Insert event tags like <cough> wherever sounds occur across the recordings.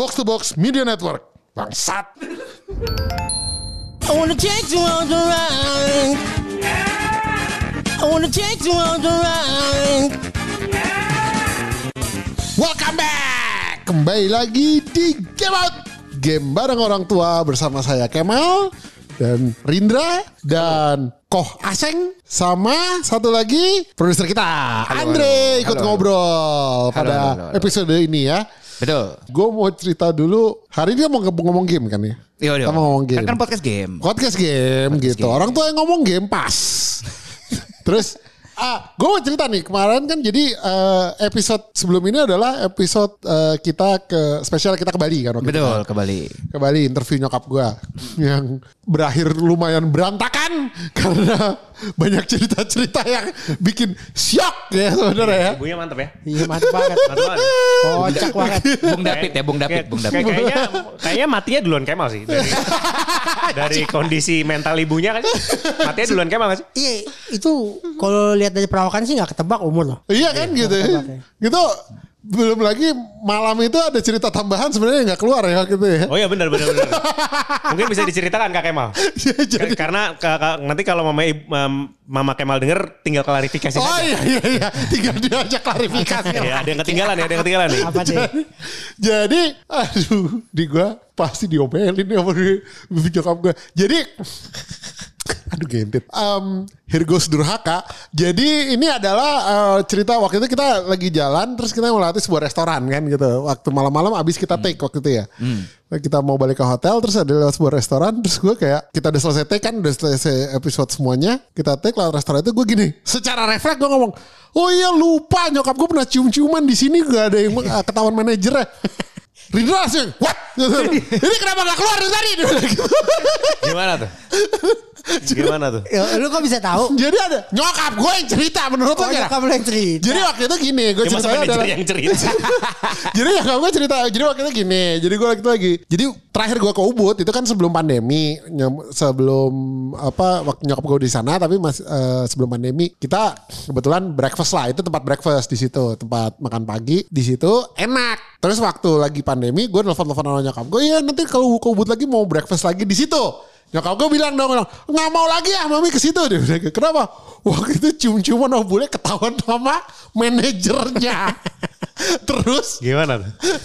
Box to Box Media Network. Bangsat. I wanna take you on the ride. I wanna take you on the ride. Welcome back. Kembali lagi di Game Out. Game bareng orang tua bersama saya Kemal dan Rindra dan Koh Aseng sama satu lagi produser kita Andre halo, ikut halo. ngobrol pada halo, halo, halo. episode ini ya. Betul. Gue mau cerita dulu. Hari ini mau ngomong game kan ya? Iya, iya. Kita mau ngomong game. Kan, kan podcast game. podcast game gitu. game. Orang tua yang ngomong game pas. <laughs> Terus ah, gue mau cerita nih kemarin kan jadi eh, episode sebelum ini adalah episode eh, kita ke spesial kita ke Bali kan waktu Betul, itu. ke Bali. Ke Bali interview nyokap gue yang berakhir lumayan berantakan <laughs> karena banyak cerita-cerita yang bikin shock ya sebenarnya ya. Ibunya mantep ya. Iya mantap banget. <laughs> Mantep banget. Kocak banget. Bung David ya, Bung David, Bung David. Kayaknya kayaknya matinya duluan Kemal sih. Dari, <laughs> dari kondisi mental ibunya kan. Matinya duluan Kemal gak sih? Iya itu kalau lihat dari perawakan sih nggak ketebak umur loh. Iya kan gitu. tebak ya. Gitu belum lagi malam itu ada cerita tambahan sebenarnya nggak keluar ya gitu ya. Oh iya benar benar benar. Mungkin bisa diceritakan Kak Kemal. <laughs> Iya, jadi Ka- Karena ka- ka- nanti kalau mama mama Kemal denger tinggal klarifikasi Oh saja. iya iya iya, tinggal dia aja klarifikasi. Ya, ada yang ketinggalan ya, ada yang ketinggalan nih. Apa deh? Jadi, aduh, di gua pasti diomelin ya sama di nyokap gua. Jadi, <laughs> aduh gentit. Um, here goes Durhaka. Jadi ini adalah uh, cerita waktu itu kita lagi jalan, terus kita melewati sebuah restoran kan gitu. Waktu malam-malam abis kita take waktu itu ya. Kita mau balik ke hotel, terus ada lewat sebuah restoran, terus gue kayak kita udah selesai take kan, udah selesai episode semuanya. Kita take lewat restoran itu gue gini, secara refleks gue ngomong, oh iya lupa nyokap gue pernah cium-ciuman di sini gak ada yang uh, ketahuan manajernya. <laughs> Rindra langsung, what? <laughs> Ini kenapa gak keluar dari tadi? Gimana tuh? <laughs> Gimana tuh? Ya, lu kok bisa tahu? Jadi ada nyokap gue yang cerita menurut lo Oh, gimana? nyokap lu yang cerita. Jadi waktu itu gini, gue Ya manajer adalah yang cerita? <laughs> jadi nyokap gue cerita, jadi waktu itu gini, jadi gue waktu itu lagi, jadi terakhir gue ke Ubud itu kan sebelum pandemi, nyam- sebelum apa waktu nyokap gue di sana, tapi mas eh, sebelum pandemi kita kebetulan breakfast lah, itu tempat breakfast di situ, tempat makan pagi di situ enak. Terus waktu lagi pandemi, gue nelfon-nelfon sama nyokap gue, iya nanti kalau ke Ubud lagi mau breakfast lagi di situ. Nyokap gue bilang dong, nggak mau lagi ya mami ke situ. Bilang, kenapa? Waktu itu cium-ciuman sama bule ketahuan sama manajernya. <laughs> <laughs> Terus? Gimana tuh? <laughs>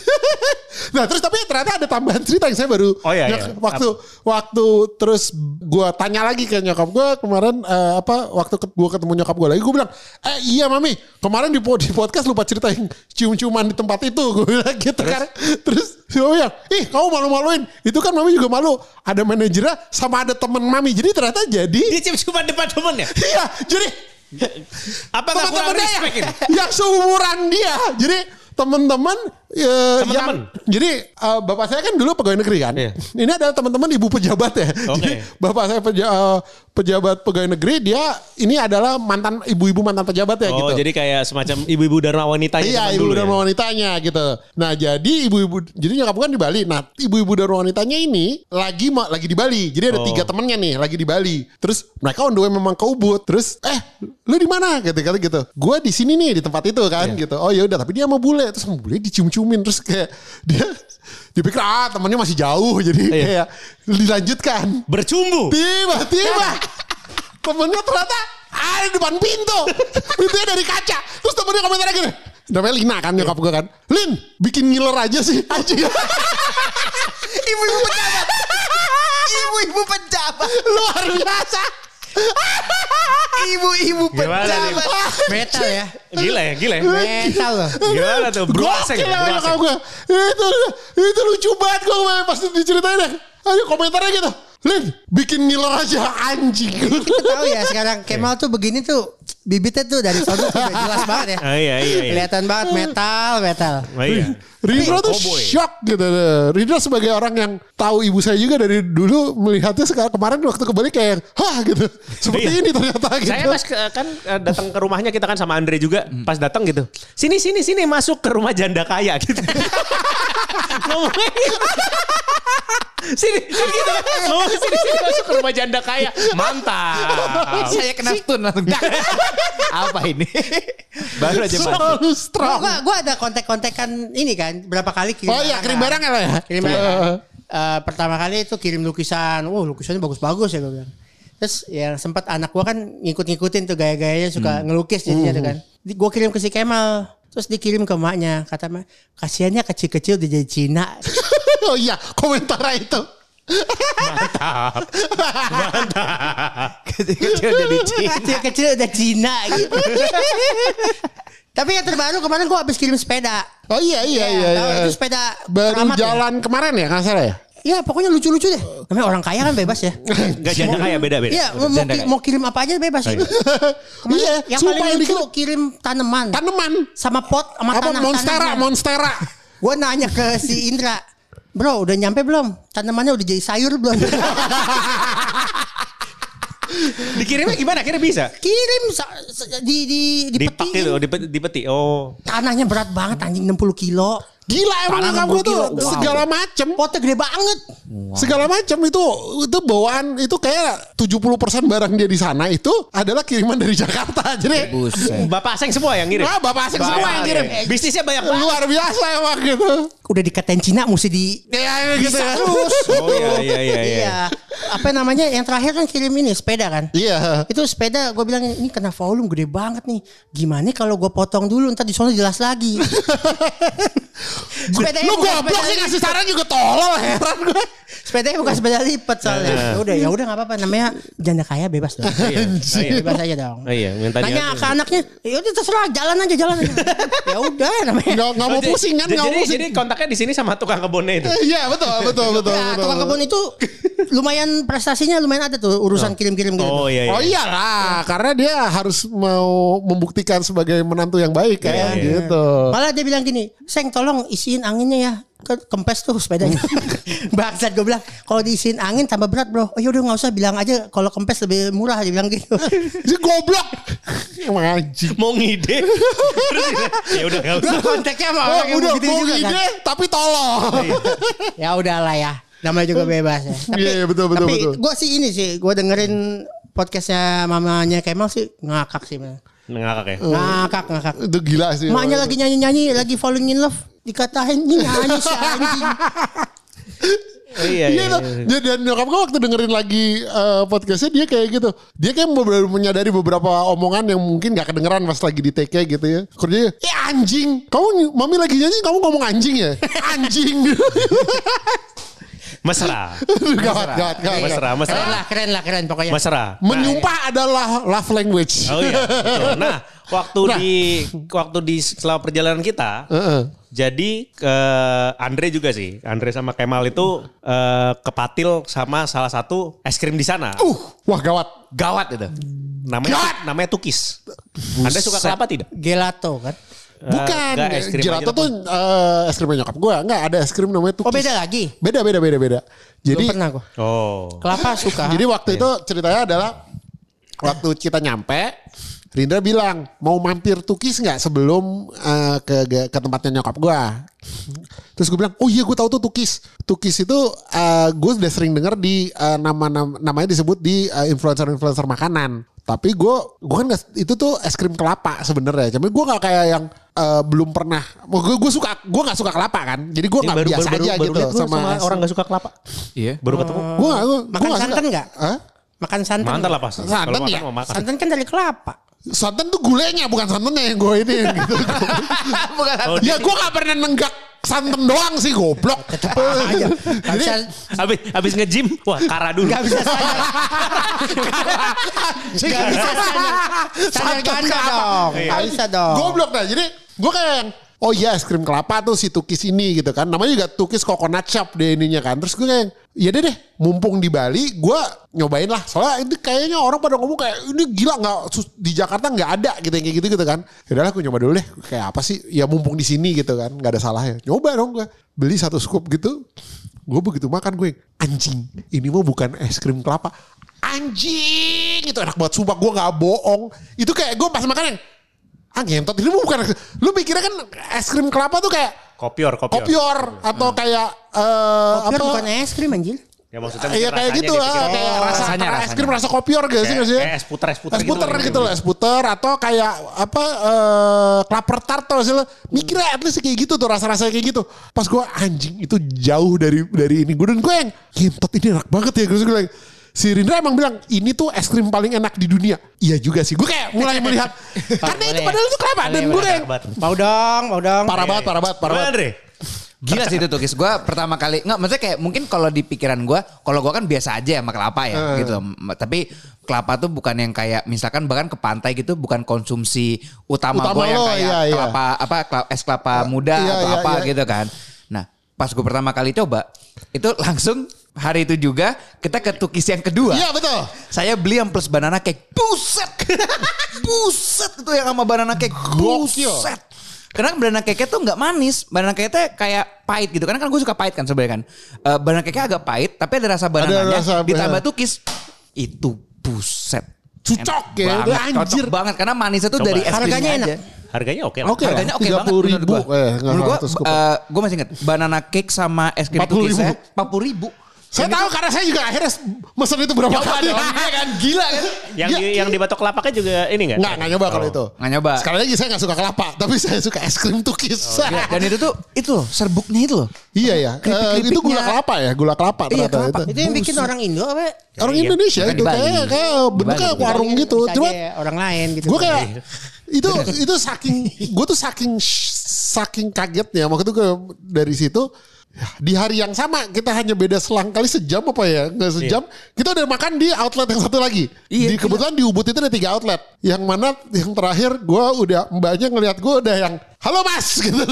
nah terus tapi ternyata ada tambahan cerita yang saya baru Oh, iya, iya. waktu waktu terus gua tanya lagi ke nyokap gua kemarin eh, apa waktu ke, gua ketemu nyokap gua lagi gua bilang eh iya mami kemarin di, po- di podcast lupa ceritain cium-ciuman di tempat itu. <laughs> Gua bilang gitu kan. Terus si mami bilang ih kamu malu-maluin. Itu kan mami juga malu. Ada manajernya sama ada temen mami. Jadi ternyata jadi Dia cium-ciuman depan temennya. iya jadi Apa nggak kurang teman-temannya respect ini? yang seumuran dia. Jadi teman-teman eh, Teman-teman? yang- jadi eh, bapak saya kan dulu pegawai negeri kan. Iya. Ini adalah teman-teman ibu pejabat ya. Oke. Jadi bapak saya peja- eh, pejabat pegawai negeri, dia ini adalah mantan ibu-ibu mantan pejabat ya Oh gitu. jadi kayak semacam ibu-ibu dharma wanitanya Iya zaman ibu dan ya? wanitanya gitu. Nah jadi ibu-ibu jadi nyokap kan di Bali. Nah ibu-ibu dan wanitanya ini lagi lagi di Bali. Jadi ada Oh. tiga temennya nih lagi di Bali. Terus mereka on the way memang ke Ubud. Terus eh lu di mana? Gitu kata gitu. Gue di sini nih di tempat itu kan Iya. gitu. Oh ya udah tapi dia mau bule. Terus sama bule dicium-ciumin terus kayak dia dipikir ah temennya masih jauh jadi Iya. kayak dilanjutkan. Bercumbu. Tiba-tiba temennya ternyata ada di depan pintu. Pintunya dari kaca. Terus temennya komentar gini. Namanya Lina kan nyokap gue kan. Lin bikin ngiler aja sih. Anjing. <laughs> Ibu-ibu pejabat. Ibu-ibu pejabat. Luar biasa. Ibu-ibu pejabat. Metal ya. Gila ya, gila ya. Metal loh. Gimana tuh? Bro aseng, Gokil gue. Itu, itu lucu banget gue pasti diceritain ya. Ayo komentarnya gitu. Lin bikin ngiler aja anjing. Kita tahu ya sekarang Kemal tuh begini tuh bibitnya tuh dari sono tuh udah jelas <laughs> banget ya. Ah, iya, iya, iya. Kelihatan banget metal, metal. Oh, iya. Rindra tuh Cowboy. shock gitu. Rindra sebagai orang yang tahu ibu saya juga dari dulu melihatnya sekarang kemarin waktu kembali kayak hah gitu. <laughs> Seperti Iya. ini ternyata gitu. Saya pas ke- kan eh, datang ke rumahnya kita kan sama Andre juga. Pas datang gitu. Sini sini sini masuk ke rumah janda kaya gitu. <laughs> Ngomongnya sini, sini gitu. Oh, sini, sini masuk ke rumah janda kaya. Mantap. Saya kena stun langsung. Apa ini? Baru aja. Selalu Gua, strong. gua, gua ada kontek-kontekan ini kan berapa kali kirim Oh iya kirim barang ya lo ya? kirim barang. Eh, pertama kali itu kirim lukisan wah lukisannya bagus-bagus ya gue bilang terus yang sempat anak gua kan ngikut-ngikutin tuh gaya-gayanya suka ngelukis jadinya tuh kan gua kirim ke si Kemal terus dikirim ke emaknya kata emak kasihannya kecil-kecil udah jadi Cina <laughs> oh iya komentar itu. Kecil-kecil jadi Cina. kecil-kecil udah Cina gitu tapi yang terbaru kemarin gua habis kirim sepeda Oh iya iya iya. tahu, iya. itu sepeda Baru ya? jalan kemarin ya nggak salah ya? Iya pokoknya lucu-lucu deh. Namanya orang kaya kan bebas ya. Enggak janda kaya beda-beda. Iya mau, mau, ki- mau kirim apa aja bebas. Kemarin Iya, yang sumpah paling yang lucu kirim tanaman Tanaman. sama pot sama Apa tanah. monstera, monstera. Gue nanya ke si Indra, bro udah nyampe belum? Tanamannya udah jadi sayur belum? <laughs> Dikirimnya gimana? Akhirnya bisa. kirim di di di, peti. di peti, di peti. Oh. Tanahnya berat banget anjing 60 kilo. Gila emang Tanah nyokap 60 gue tuh. Wow. segala macem. Potnya gede banget. Segala macam itu itu bawaan itu kayak 70% barang dia di sana itu adalah kiriman dari Jakarta. <laughs> Jadi Buset. Bapak Aseng semua yang ngirim. Wah, Bapak Aseng semua yang kirim. Bisnisnya banyak banget. luar biasa emang gitu. Udah dikatain Cina mesti di Ya gitu ya. terus. Oh iya iya iya. iya. Apa namanya yang terakhir kan kirim ini sepeda kan? Iya. Itu sepeda gue bilang ini kena volume gede banget nih. Gimana kalau gue potong dulu ntar di sana jelas lagi. <laughs> sepedanya Lu goblok sepeda sih ngasih saran juga tolol heran gue. Sepedanya bukan sepeda lipat soalnya. Ya udah ya udah nggak apa-apa namanya janda kaya bebas dong. Iya, iya. bebas aja dong. Oh iya, minta Nanya dia- ke anaknya, ya udah terserah jalan aja jalan aja. <laughs> ya udah namanya. Nggak nggak mau Oh, jadi- pusing kan, nggak mau pusing. jadi kontaknya di sini sama tukang kebunnya itu. Iya betul <laughs> betul betul. Ya, betul. tukang kebun itu lumayan prestasinya lumayan ada tuh urusan kirim-kirim gitu. Oh iya iya. Oh iyalah, karena dia harus mau membuktikan sebagai menantu yang baik kan, iya. gitu. Malah dia bilang gini, Seng tolong isiin anginnya ya. Ke kempes tuh sepedanya. <laughs> Bangsat gue bilang, kalau diisiin angin tambah berat bro. Oh yaudah nggak usah bilang aja kalau kempes lebih murah dia bilang gitu. <laughs> Dia goblok. Emang anjing. Mau ngide. Ya udah enggak usah. Konteksnya sama Oh, orang yang udah begitu mau juga kan. ide tapi tolong. <laughs> Ya udahlah ya. Namanya juga bebas ya. Tapi, Iya, iya, betul, betul, tapi betul. gue sih ini sih, gue dengerin podcastnya mamanya Kemal sih ngakak sih. man. Ngakak ya. Ngakak, ngakak. Itu gila sih. Emaknya lagi nyanyi-nyanyi, lagi falling in love. Dikatain nyanyi si anjing. <laughs> Oh, iya Iya iya. tuh. Dan, dan nyokap gue waktu dengerin lagi eh, podcastnya dia kayak gitu. Dia kayak baru menyadari beberapa omongan yang mungkin gak kedengeran pas lagi di take gitu ya. Kerjanya, eh anjing. Kamu mami lagi nyanyi kamu ngomong anjing ya? <laughs> Anjing. <laughs> Mesra. <laughs> gawat, gawat, gawat. Mesra, mesra. Keren lah, keren lah, keren pokoknya. Mesra. Menyumpah adalah love language. Oh iya. betul. <laughs> Nah, waktu Nah. di waktu di selama perjalanan kita, Heeh. jadi ke Andre juga sih. Andre sama Kemal itu eh, kepatil sama salah satu es krim di sana. Uh, wah gawat. Gawat itu. namanya God! namanya Tukis. Anda suka kelapa tidak? Gelato kan. Bukan, krim gelato tuh eh, es krimnya nyokap gue. Enggak, ada es krim namanya Tukis. Oh beda lagi. Beda, beda, beda, beda. Jadi, Belum pernah gua. Oh. Kelapa suka. jadi waktu itu ceritanya adalah waktu kita nyampe, Rindra bilang mau mampir Tukis nggak sebelum eh, ke ke tempatnya nyokap gue. <laughs> Terus gue bilang, oh iya gue tahu tuh Tukis. Tukis itu eh, gue udah sering denger di eh, nama, nama namanya disebut di eh, influencer-influencer makanan. Tapi gue gue kan nggak- itu tuh es krim kelapa sebenarnya. Cuma gue nggak kayak yang eh, belum pernah. Gue gue suka gue nggak suka kelapa kan. Jadi gue nggak biasa aja gitu lihat gua sama, es- orang gak suka kelapa. Iya. Baru ketemu. Gue gak, gue Makan santan nggak? Hah? Makan santan. Mantan lah pasti. Santan ya? mau makan. Santan kan dari kelapa. Santan tuh gulenya bukan santannya yang gue ini gitu. <laughs> Bukan. Oh, ya gue gak pernah nenggak santan doang sih goblok. Aja. <laughs> Jadi Habis habis nge-gym, wah kara dulu. nggak bisa standar. Nggak bisa. Standar Santan ganda dong. Nggak bisa dong. Goblok dah. Jadi gue kayak yang, Oh iya es krim kelapa tuh si Tukis ini gitu kan. Namanya juga Tukis Coconut Shop deh ininya kan. Terus gue kayak ya deh deh mumpung di Bali gue nyobain lah. Soalnya itu kayaknya orang pada ngomong kayak ini gila nggak di Jakarta nggak ada gitu kayak gitu gitu kan. Yaudah lah gue nyoba dulu deh. Kayak apa sih? Ya mumpung di sini gitu kan. nggak ada salahnya. Nyoba dong gue. Beli satu scoop gitu. Gue begitu makan gue anjing. Ini mah bukan es krim kelapa. Anjing itu enak banget. Sumpah gue nggak bohong. Itu kayak gue pas makan yang ah ngentot ini bukan lu mikirnya kan es krim kelapa tuh kayak Kopior, kopior. kopior atau kayak eh, Kopior apa? bukan es krim anjir. Ya maksudnya Iya kayak gitu ah, dipikirin. kayak Oh, rasa rasanya, es rasanya. krim rasa kopior gak sih Kayak- nggak sih? kayak es puter, es puter Es gitu. puter gitu loh, es puter atau kayak apa eh klaper tart tau sih lo. Mikirnya at least kayak gitu tuh rasa-rasa kayak gitu. Pas gue anjing itu jauh dari dari ini gue dan gue yang kintot ini enak banget ya. Gue bilang Si Rindra emang bilang ini tuh es krim paling enak di dunia. Iya juga sih. Gue kayak mulai <laughs> melihat karena itu padahal itu kelapa dan gue kayak Mau dong, mau dong. parah banget, parah banget, parah banget. Gila sih itu tuh. Gue pertama kali nggak maksudnya kayak mungkin kalau di pikiran gue, kalau gue kan biasa aja sama kelapa ya Eh. gitu. Tapi kelapa tuh bukan yang kayak misalkan bahkan ke pantai gitu bukan konsumsi utama, Utama gue yang lo, kayak iya, iya. kelapa apa es kelapa muda Iya, atau iya, apa iya. gitu kan. Nah pas gue pertama kali coba itu langsung hari itu juga kita ke Tukis yang kedua. Iya betul. Saya beli yang plus banana cake. Buset. <laughs> Buset itu yang sama banana cake. Buset. Karena banana cake tuh nggak manis. Banana cake nya kayak pahit gitu. Karena kan gue suka pahit kan sebenarnya kan. Eh, banana cake agak pahit tapi ada rasa banananya rasa- ditambah tukis. Itu buset. Cucok Enak ya, banget, udah anjir. Cocok banget karena manisnya tuh Coba. dari es krimnya Harganya enak. aja. Harganya oke lah. Oke lah. Harganya oke banget 30 menurut ribu. gue. Eh, menurut gue, kok. gue masih inget banana cake sama es krim 40 ribu. tukisnya 40 ribu. Saya tahu karena saya juga akhirnya mesen itu berapa kali. Iya kan gila kan. <laughs> Yang Ya, di, yang di batok kelapaknya juga ini enggak? Nggak, nggak nyoba kalau itu. Nggak nyoba. Sekali lagi saya nggak suka kelapa, <laughs> tapi saya suka es krim tukis. Iya, Dan itu tuh itu loh serbuknya itu loh. iya ya, Keripik-keripiknya. itu gula kelapa ya, gula kelapa Iya, ternyata kelapa. itu. Itu yang bikin orang Indo apa? Orang Iya. Indonesia itu kayak kayak bentuknya Bali. warung gitu. Cuma orang lain gitu. gue kayak itu itu saking gue tuh saking saking kagetnya waktu itu gue dari situ ya, di hari yang sama kita hanya beda selang kali sejam apa ya? Nggak sejam. Kita udah makan di outlet yang satu lagi. Iya, di kebetulan di Ubud itu ada tiga outlet. Yang mana yang terakhir gue udah mbaknya ngelihat gue udah yang halo mas <laughs> gitu.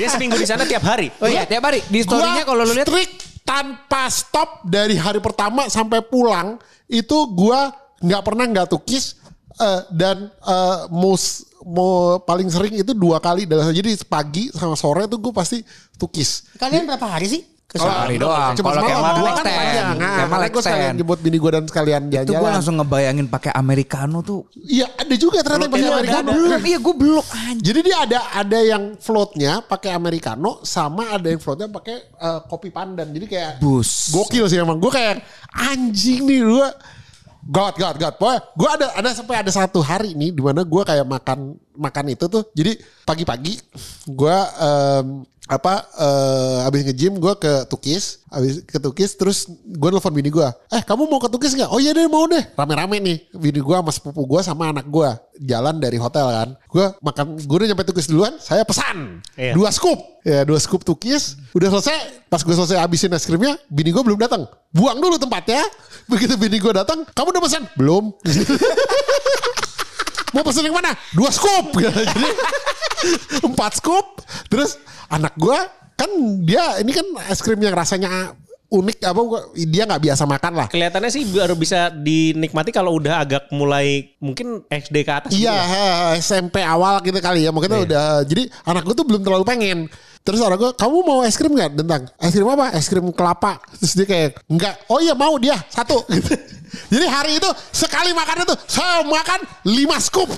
Dia seminggu di sana tiap hari. Oh iya, tiap hari. Di story-nya kalau lu lihat strict tanpa stop dari hari pertama sampai pulang itu gua nggak pernah nggak tukis eh, dan eh, most mau paling sering itu dua kali dalam jadi pagi sama sore tuh gue pasti tukis. Kalian berapa hari sih? Ke sana? Sehari doang. Cuma Kalau semalam kan kan extend. panjang. Nah, makanya gue sekalian jemput bini gue dan sekalian Itu gue langsung ngebayangin pakai americano tuh. Iya ada juga ternyata yang pakai Iya, americano. belum. Iya, gue belum. Jadi dia ada ada yang floatnya pakai americano sama ada yang floatnya pakai eh, kopi pandan. Jadi kayak Bus. gokil sih emang. Gue kayak anjing nih gue. God, God, God. Pokoknya gue ada ada sampai ada satu hari nih di mana gue kayak makan makan itu tuh. Jadi pagi-pagi gue em, apa eh habis nge-gym gue ke Tukis, habis ke Tukis terus gue nelfon bini gue. Eh kamu mau ke Tukis nggak? Oh iya deh mau deh. Rame-rame nih bini gue sama sepupu gue sama anak gue jalan dari hotel kan. Gue makan gue udah nyampe Tukis duluan. Saya pesan Iya. dua scoop. Ya dua scoop Tukis. Udah selesai. Pas gue selesai habisin es krimnya, bini gue belum datang. Buang dulu tempatnya. <laughs> Begitu bini gue datang, kamu udah pesan? Belum. <laughs> Mau pesen yang mana? Dua scoop. <laughs> Jadi empat scoop. Terus anak gue kan dia ini kan es krim yang rasanya unik apa dia nggak biasa makan lah. Kelihatannya sih baru bisa dinikmati kalau udah agak mulai mungkin SD ke atas. Iya gitu ya. SMP awal gitu kali ya mungkin udah jadi anak gue tuh belum terlalu pengen. Terus anak gue, kamu mau es krim nggak? Tentang es krim apa? Es krim kelapa. Terus dia kayak enggak. Oh iya mau dia satu. <laughs> Gitu. Jadi hari itu sekali makan itu saya makan lima scoop.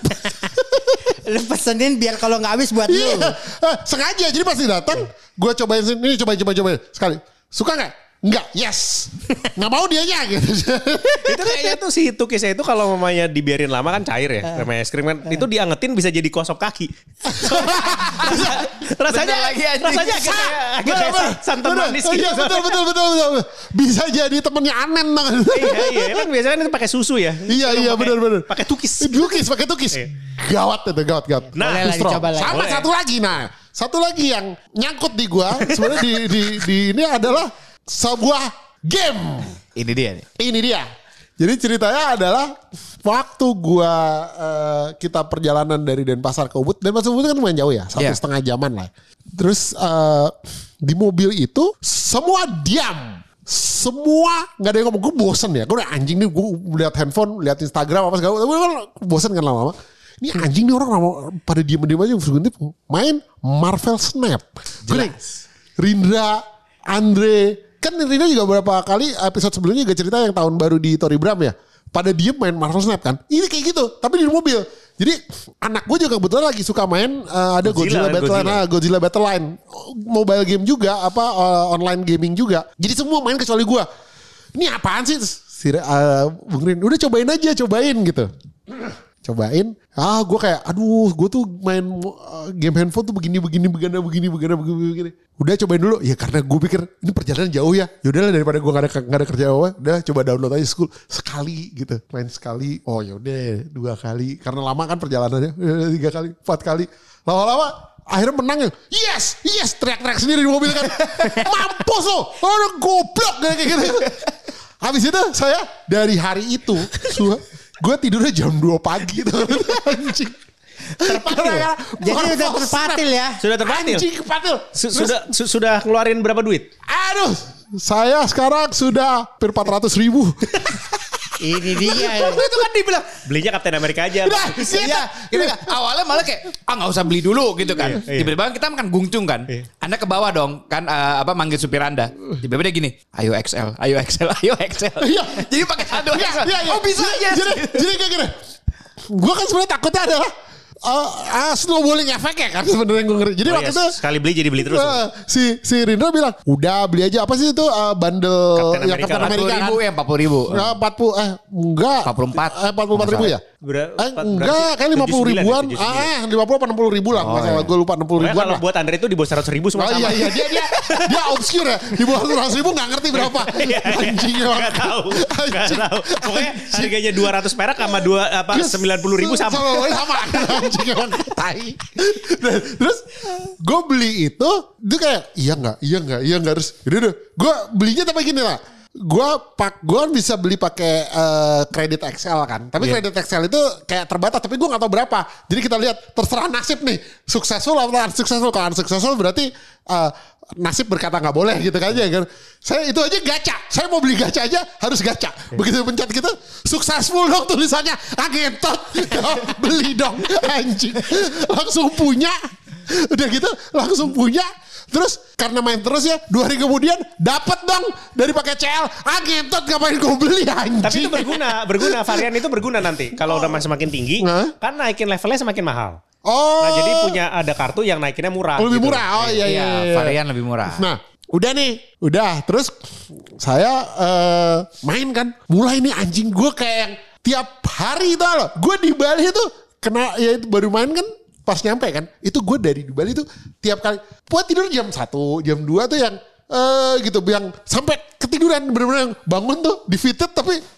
<laughs> Lu pesenin biar kalau nggak habis buat Iya, lu. Eh, sengaja. Jadi pasti datang, gue cobain sini, cobain, cobain, cobain sekali. Suka nggak? Enggak, yes. <laughs> Nggak mau dianya gitu. itu kayaknya tuh si tukisnya itu kalau mamanya dibiarin lama kan cair ya. Namanya es krim kan. Itu diangetin bisa jadi kosop kaki. <laughs> rasanya Bener lagi, anjing. rasanya agak kayak agak kayak san- santan manis Oh, gitu. Iya betul, betul, betul, betul. Bisa jadi temennya Anen. nggak? iya iya kan biasanya itu pakai susu ya. Iya, iya, benar, benar. Pakai tukis. Tukis, pakai tukis. Iya. Gawat itu, gawat, gawat. Nah, Boleh lah Strong. dicoba lagi. Sama satu lagi, nah. Satu lagi yang nyangkut di gua, <laughs> sebenarnya di, di, di ini adalah sebuah game. Ini dia nih. Ini dia. Jadi ceritanya adalah waktu gua eh, kita perjalanan dari Denpasar ke Ubud, Denpasar ke Ubud kan lumayan jauh ya, satu Iya. setengah jaman lah. Terus eh, di mobil itu semua diam, semua nggak ada yang ngomong. Gue bosen ya, gue udah anjing nih, gue lihat handphone, lihat Instagram apa segala, gue kan bosen kan lama-lama. Ini anjing nih orang lama, pada diem-diem aja main Marvel Snap. Gue nih, Rindra, Andre, kan Rindra juga beberapa kali episode sebelumnya juga cerita yang tahun baru di Tori Bram ya. Pada diem main Marvel Snap kan. Ini kayak gitu, tapi di mobil. Jadi anak gue juga kebetulan lagi suka main uh, ada Godzilla, Godzilla, kan, Battle Godzilla. ah, Godzilla Battle Line, mobile game juga, apa uh, online gaming juga. Jadi semua main kecuali gue. Ini apaan sih? Si uh, Bung Rin, udah cobain aja, cobain gitu. Cobain, ah gue kayak, aduh, gue tuh main uh, game handphone tuh begini, begini, begini, begini, begini, begini, begini. Udah cobain dulu, ya karena gue pikir ini perjalanan jauh ya. Yaudahlah daripada gue gak ada gak ada kerja apa, udah coba download aja school sekali gitu, main sekali. Oh yaudah, dua kali, karena lama kan perjalanannya, <laughs> tiga kali, empat kali, lama-lama akhirnya menang ya. Yes, yes, teriak-teriak sendiri di mobil kan. <laughs> Mampus lo, orang goblok kayak gitu. Habis itu saya dari hari itu, <laughs> gue tidurnya jam 2 pagi tuh. Anjing. Terpatil. Jadi Bukan udah terpatil ya. Sudah terpatil. Anjing kepatil. Su- Sudah su- sudah ngeluarin berapa duit? aduh, saya sekarang sudah hampir 400 ribu. <laughs> Ini dia. Waktu itu kan dibilang, Belinya Kapten Amerika aja. Udah, Iya, gitu kan. Awalnya malah kayak ah nggak usah beli dulu gitu kan. Iya, iya. Tiba-tiba kan kita makan gungcung kan. Iya. Anda ke bawah dong kan eh, apa manggil supir Anda. Tiba-tiba dia gini, ayo XL, ayo XL, <laughs> ayo XL. Iya. Jadi pakai Iya, XL. iya, iya. Oh bisa jadi, ya. Jadi, jadi kayak gini. Gue kan sebenarnya takutnya adalah uh, uh, snowballing efek ya kan sebenarnya gue ngeri. Jadi Oh, waktu iya, itu sekali beli jadi beli terus. uh, si si Rindra bilang, udah beli aja apa sih itu uh, bundle Kapten yang Amerika. Kapten Amerika 40 kan? ribu ya 40 ribu. Ya, 40 eh enggak 44. eh, 44 ribu ya Ber- eh, enggak kayak 50 79 ribuan. ya, ah eh, 50 apa 60 ribu lah nggak salah gue lupa 60 Pokoknya ribuan kalau lah. buat Andre itu di bawah 100 ribu semua Oh sama. iya iya dia dia dia obscure ya. Di bawah 100 ribu nggak ngerti berapa. <laughs> Anjing emang. Gak tahu, gak tahu. Pokoknya harganya 200 perak sama dua apa 90 ribu sama. sama sama anjing emang. Tai. Terus gue beli itu itu kayak iya nggak iya nggak iya nggak. Terus udah udah gue belinya tapi gini lah gue pak gue bisa beli pakai eh, kredit XL kan. Tapi Iya. kredit XL itu kayak terbatas tapi gue nggak tahu berapa. Jadi kita lihat terserah nasib nih successful atau unsuccessful kalau unsuccessful berarti eh, nasib berkata nggak boleh gitu kan ya kan? Saya itu aja gacha. Saya mau beli gacha aja harus gacha. Begitu pencet gitu successful dong tulisannya. Ah ngentot. <laughs> Beli dong <laughs> anjing. Langsung punya. Udah gitu langsung punya terus karena main terus ya dua hari kemudian dapat dong dari pakai CL ah ngentot ngapain gue beli anjing Tapi itu berguna, berguna. Varian itu berguna nanti. Kalau udah semakin tinggi, Hah? kan naikin levelnya semakin mahal. oh Nah jadi punya ada kartu yang naikinnya murah. lebih gitu. murah oh iya iya, Iya, iya. varian lebih murah. Nah, udah nih, udah. Terus saya eh, main kan, mulai nih anjing gue kayak yang tiap hari itu loh. Gue di Bali itu kena ya itu baru main kan pas nyampe kan. Itu gue dari di Bali itu tiap kali buat tidur jam 1, jam 2 tuh yang eh gitu yang sampai ketiduran bener-bener yang bangun tuh di fitted tapi gitu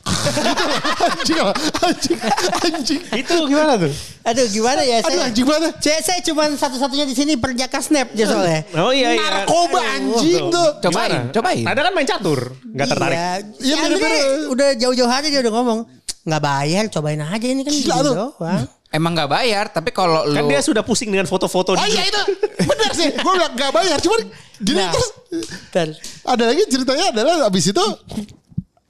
<laughs> loh. anjing lah, anjing anjing Itu gimana tuh? Aduh gimana ya aduh saya. anjing banget Saya, saya cuma satu-satunya di sini perjaka snap aja soalnya. Oh iya iya. narkoba anjing tuh Cobain, Gimana? cobain. Ada kan main catur, nggak tertarik. Iya, Iya, si Andre bener-bener. udah jauh-jauh aja dia udah ngomong nggak bayar, cobain aja ini kan Gila gini tuh. doang. Emang nggak bayar, tapi kalau lu Kan dia sudah pusing dengan foto-foto Oh di iya itu benar sih. Gue bilang gak bayar. Cuman gini Nah. terus Dan ada lagi ceritanya adalah abis itu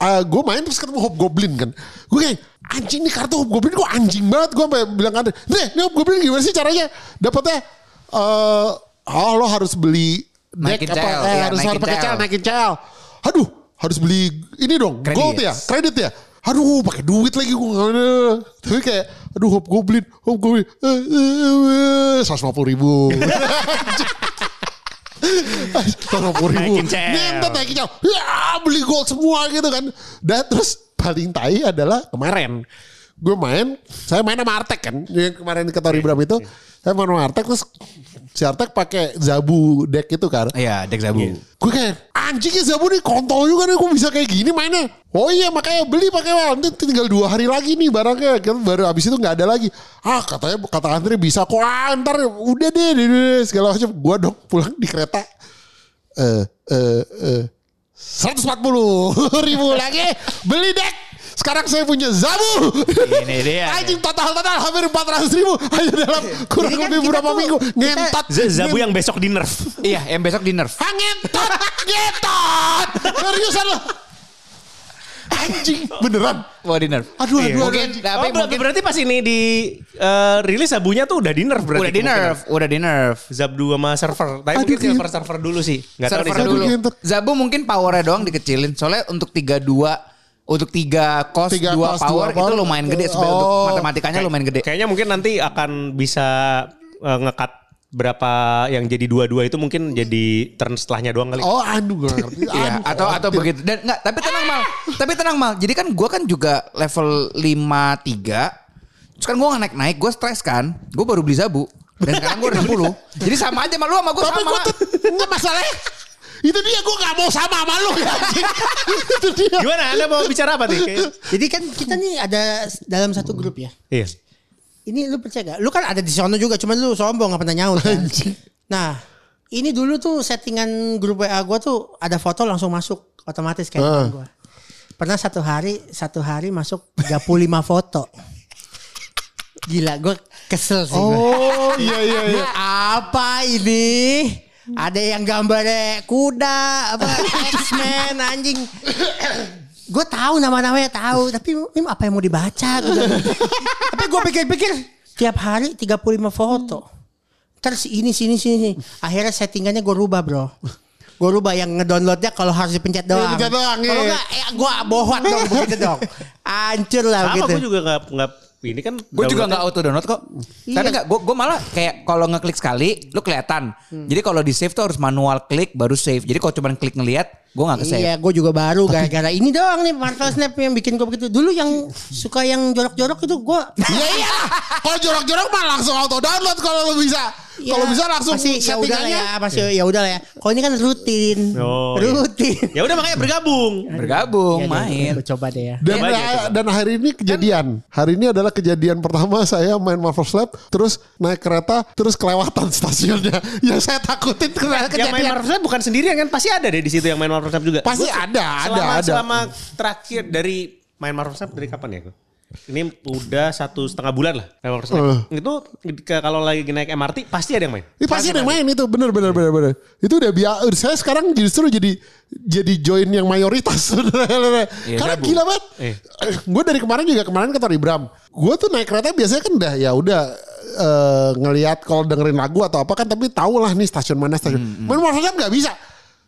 gue main terus ketemu Hobgoblin kan. Gue kayak anjing nih kartu Hobgoblin kok anjing banget. Gue sampai bilang kan, Nih ini Hobgoblin gimana sih caranya? Dapatnya eh oh lo harus beli deck Naikin apa? CL, eh, iya, harus naikin harus pakai. CL, naikin CL. Aduh harus beli ini dong Kredit. gold ya kredit ya aduh pakai duit lagi gue nggak ada tapi kayak aduh hobgoblin hobgoblin seratus lima puluh ribu. seratus lima puluh ribu. Naikin CL. ngentot naikin CL ya beli gold semua gitu kan. Dan terus paling tai adalah kemarin. Gue main saya main sama Artek kan. Yang kemarin ke Tori Bram itu. saya main sama Artek terus si Artek pakai Zabu deck itu kan. Iya, dek zabu. Gue kayak anjingnya Zabu nih kontol juga nih kok bisa kayak gini mainnya. Oh iya makanya beli pakai. Nanti tinggal dua hari lagi nih barangnya. Kan baru abis itu nggak ada lagi. Ah katanya kata Andre bisa kok. Ah, ntar udah deh, deh, deh, segala macam. Gue dong pulang di kereta. Eh eh eh 140 ribu lagi beli deck. Sekarang saya punya Zabu. Ini dia. <laughs> Anjing total total hampir 400 ribu <laughs> hanya dalam kurang Jadi kan lebih kita beberapa tuh- minggu ngentot. Zabu yang besok di nerf. <laughs> Iya, yang besok di nerf. Ngentot, ngentot. Seriusan lo. Anjing, beneran. Wah di nerf. Aduh, Iya. aduh, aduh. Mungkin, anjing. tapi Oh, mungkin berarti pas ini di eh, rilis Zabunya tuh udah di nerf berarti. udah di nerf, udah di nerf. Zab 2 sama server. Tapi Aduh, mungkin iya. silver server dulu sih. Gak Server dulu. Zabu mungkin powernya doang dikecilin. Soalnya untuk 32 untuk tiga cost Tiga dua cost, power dua power. itu lumayan gede sebenarnya untuk Oh. matematikanya lumayan gede. Kayaknya mungkin nanti akan bisa uh, ngekat berapa yang jadi dua-dua itu mungkin jadi turn setelahnya doang kali. Oh aduh gue ngerti. Iya, Aduh, atau atau begitu. Dan enggak, tapi tenang mal. tapi tenang mal. Jadi kan gua kan juga level 53. Terus kan gua nggak naik-naik, gua stres kan. Gua baru beli zabu. Dan sekarang gua udah <laughs> 60. Jadi sama aja sama lu sama gua Tapi sama. gue tuh nggak masalahnya. Itu dia gue gak mau sama sama lu ya. <laughs> itu dia. Gimana? Anda mau bicara apa nih? <laughs> Jadi kan kita nih ada dalam satu grup ya. Iya. Ini lu percaya gak? Lu kan ada di sono juga, cuman lu sombong gak pernah nyaut kan? Nah, ini dulu tuh settingan grup WA gue tuh ada foto langsung masuk otomatis kayak Ah. gue. Pernah satu hari, satu hari masuk 35 foto. Gila, gue kesel sih. gua. Oh iya iya iya. Apa ini? Ada yang gambarnya kuda, apa X-Men, anjing. Gue tahu nama-namanya tahu, tapi ini apa yang mau dibaca? Tapi gue pikir-pikir tiap hari 35 foto. Terus ini sini sini. Akhirnya settingannya gue rubah bro. Gue rubah yang ngedownloadnya kalau harus dipencet doang. Dipencet doang, Kalau iya. enggak, ya gue bohot dong begitu dong. Hancur lah Sama begitu. gue juga nggak nggak ini kan. Gue juga nggak auto download kok. Iya. Tapi nggak, gue gue malah kayak kalau ngeklik sekali, lu kelihatan. Jadi kalau di save tuh harus manual klik baru save. Jadi kalau cuma klik ngelihat, gue nggak ke save. Iya, gue juga baru gara-gara ini doang nih Marvel Snap yang bikin gue begitu. Dulu yang suka yang jorok-jorok itu gue Iya iya. Kalau jorok-jorok mah langsung auto download kalau lu bisa. Kalau bisa langsung masih ya settingannya. ya, masih ya udah lah ya. Kalau ini kan rutin, Oh, iya. rutin. Ya udah makanya bergabung. <laughs> Bergabung, Ya, main. Gue coba deh ya. Dan, coba. dan hari ini kejadian. Hari ini adalah kejadian pertama saya main Marvel Snap, terus naik kereta, terus kelewatan <laughs> stasiunnya. Yang saya takutin kena Yang main kejadian. Marvel Snap bukan sendirian kan pasti ada deh di situ yang main Marvel Snap juga. Pasti Gua ada, ada, selama, ada. Selama terakhir dari main Marvel Snap dari kapan ya? Ini udah satu setengah bulan lah main Marvel. Uh. Itu kalau lagi naik MRT pasti ada yang main. Ini pasti ada yang main itu bener bener bener bener. Itu udah biasa. Saya sekarang justru jadi jadi join yang mayoritas. <laughs> Iya, Karena gila banget. <clears throat> Eh. Gue dari kemarin juga kemarin kata Ibram. Gue tuh naik kereta biasanya kan udah ya udah eh, ngelihat kalau dengerin lagu atau apa kan tapi tau lah nih stasiun mana stasiun. Hmm, Main Marvel Snap nggak bisa.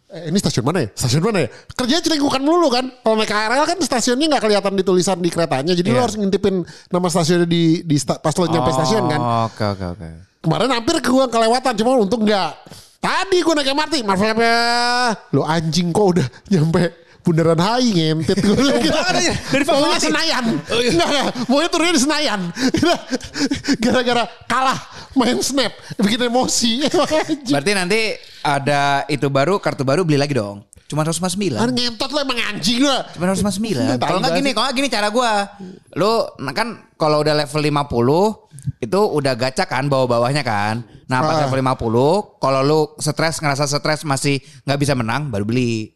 Eh, ini stasiun mana ya? Stasiun mana ya? Kerjanya celingkukan melulu kan. Kalau naik KRL kan stasiunnya nggak kelihatan di tulisan di keretanya. Jadi lo Iya. harus ngintipin nama stasiunnya di, di sta- pas lo nyampe stasiun kan. Oh, Oke oke oke. Kemarin hampir ke gua kelewatan cuma untung enggak. Tadi gua naik MRT, Marvel apa? Lo anjing kok udah nyampe Bundaran HI ngentit <laughs> gue bilang gitu. Dari Maunya. Senayan. Enggak, enggak. Maunya turunnya di Senayan. <laughs> Gara-gara kalah main snap. Bikin emosi. <laughs> Berarti nanti ada itu baru kartu baru beli lagi dong. Cuma 159. Kan ngentot lo emang anjing lo. Cuma 159. Kalau nggak Tai gini, kalau nggak gini cara gua. Lu nah kan kalau udah level 50 itu udah gacha kan bawah-bawahnya kan. Nah, pas Ah. level 50 kalau lu stres ngerasa stres masih nggak bisa menang baru beli.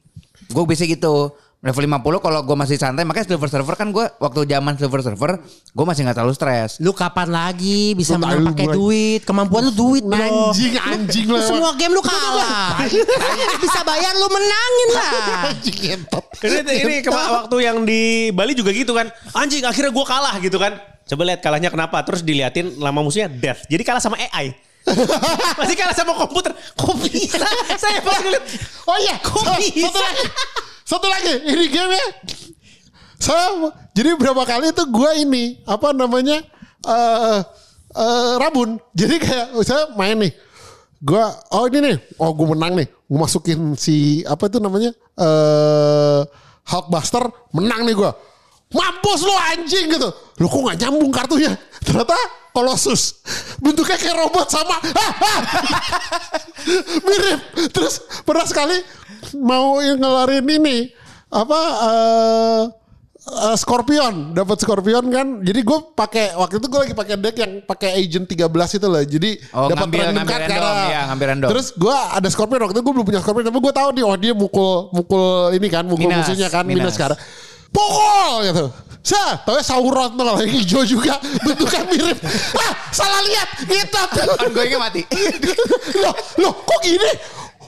Gue bisa gitu. Level 50 kalau gue masih santai makanya silver server kan gue waktu zaman silver server gue masih nggak terlalu stres. Lu kapan lagi bisa Lu menang pakai duit? Kemampuan lu duit bro. Anjing, anjing Lu lo. semua game lu kalah. <laughs> bisa bayar lu menangin lah. Anjing ngentot. Ini, ini kema- waktu yang di Bali juga gitu kan. Anjing akhirnya gue kalah gitu kan. Coba lihat kalahnya kenapa. Terus diliatin nama musuhnya Death. Jadi kalah sama AI. Masih kalah sama komputer. Kok bisa? Saya pas ngeliat. Oh iya, Kok Sa- bisa? Satu lagi. Satu lagi, ini game ya. Saya jadi berapa kali tuh gue ini apa namanya eh eh, rabun. Jadi kayak saya main nih. Gue oh ini nih, oh gue menang nih. Gue masukin si apa itu namanya eh Hulkbuster, menang nih gue. Mampus lu anjing gitu. Lu kok gak nyambung kartunya? Ternyata Colossus. Bentuknya kayak robot sama. <laughs> Mirip. Terus pernah sekali mau ngeluarin ini apa eh eh, Scorpion dapat Scorpion kan jadi gue pakai waktu itu gue lagi pakai deck yang pakai Agent 13 itu lah jadi Oh, dapat random card karena- iya, ngambil random. terus gue ada Scorpion waktu itu gue belum punya Scorpion tapi gue tahu nih oh dia mukul mukul ini kan mukul Minas, musuhnya kan minus Minas. sekarang pukul gitu Sa, tau ya Sauron tuh kalau hijau juga bentuknya mirip. Ah, salah lihat. Gitu. Kan gue mati. loh, loh kok gini?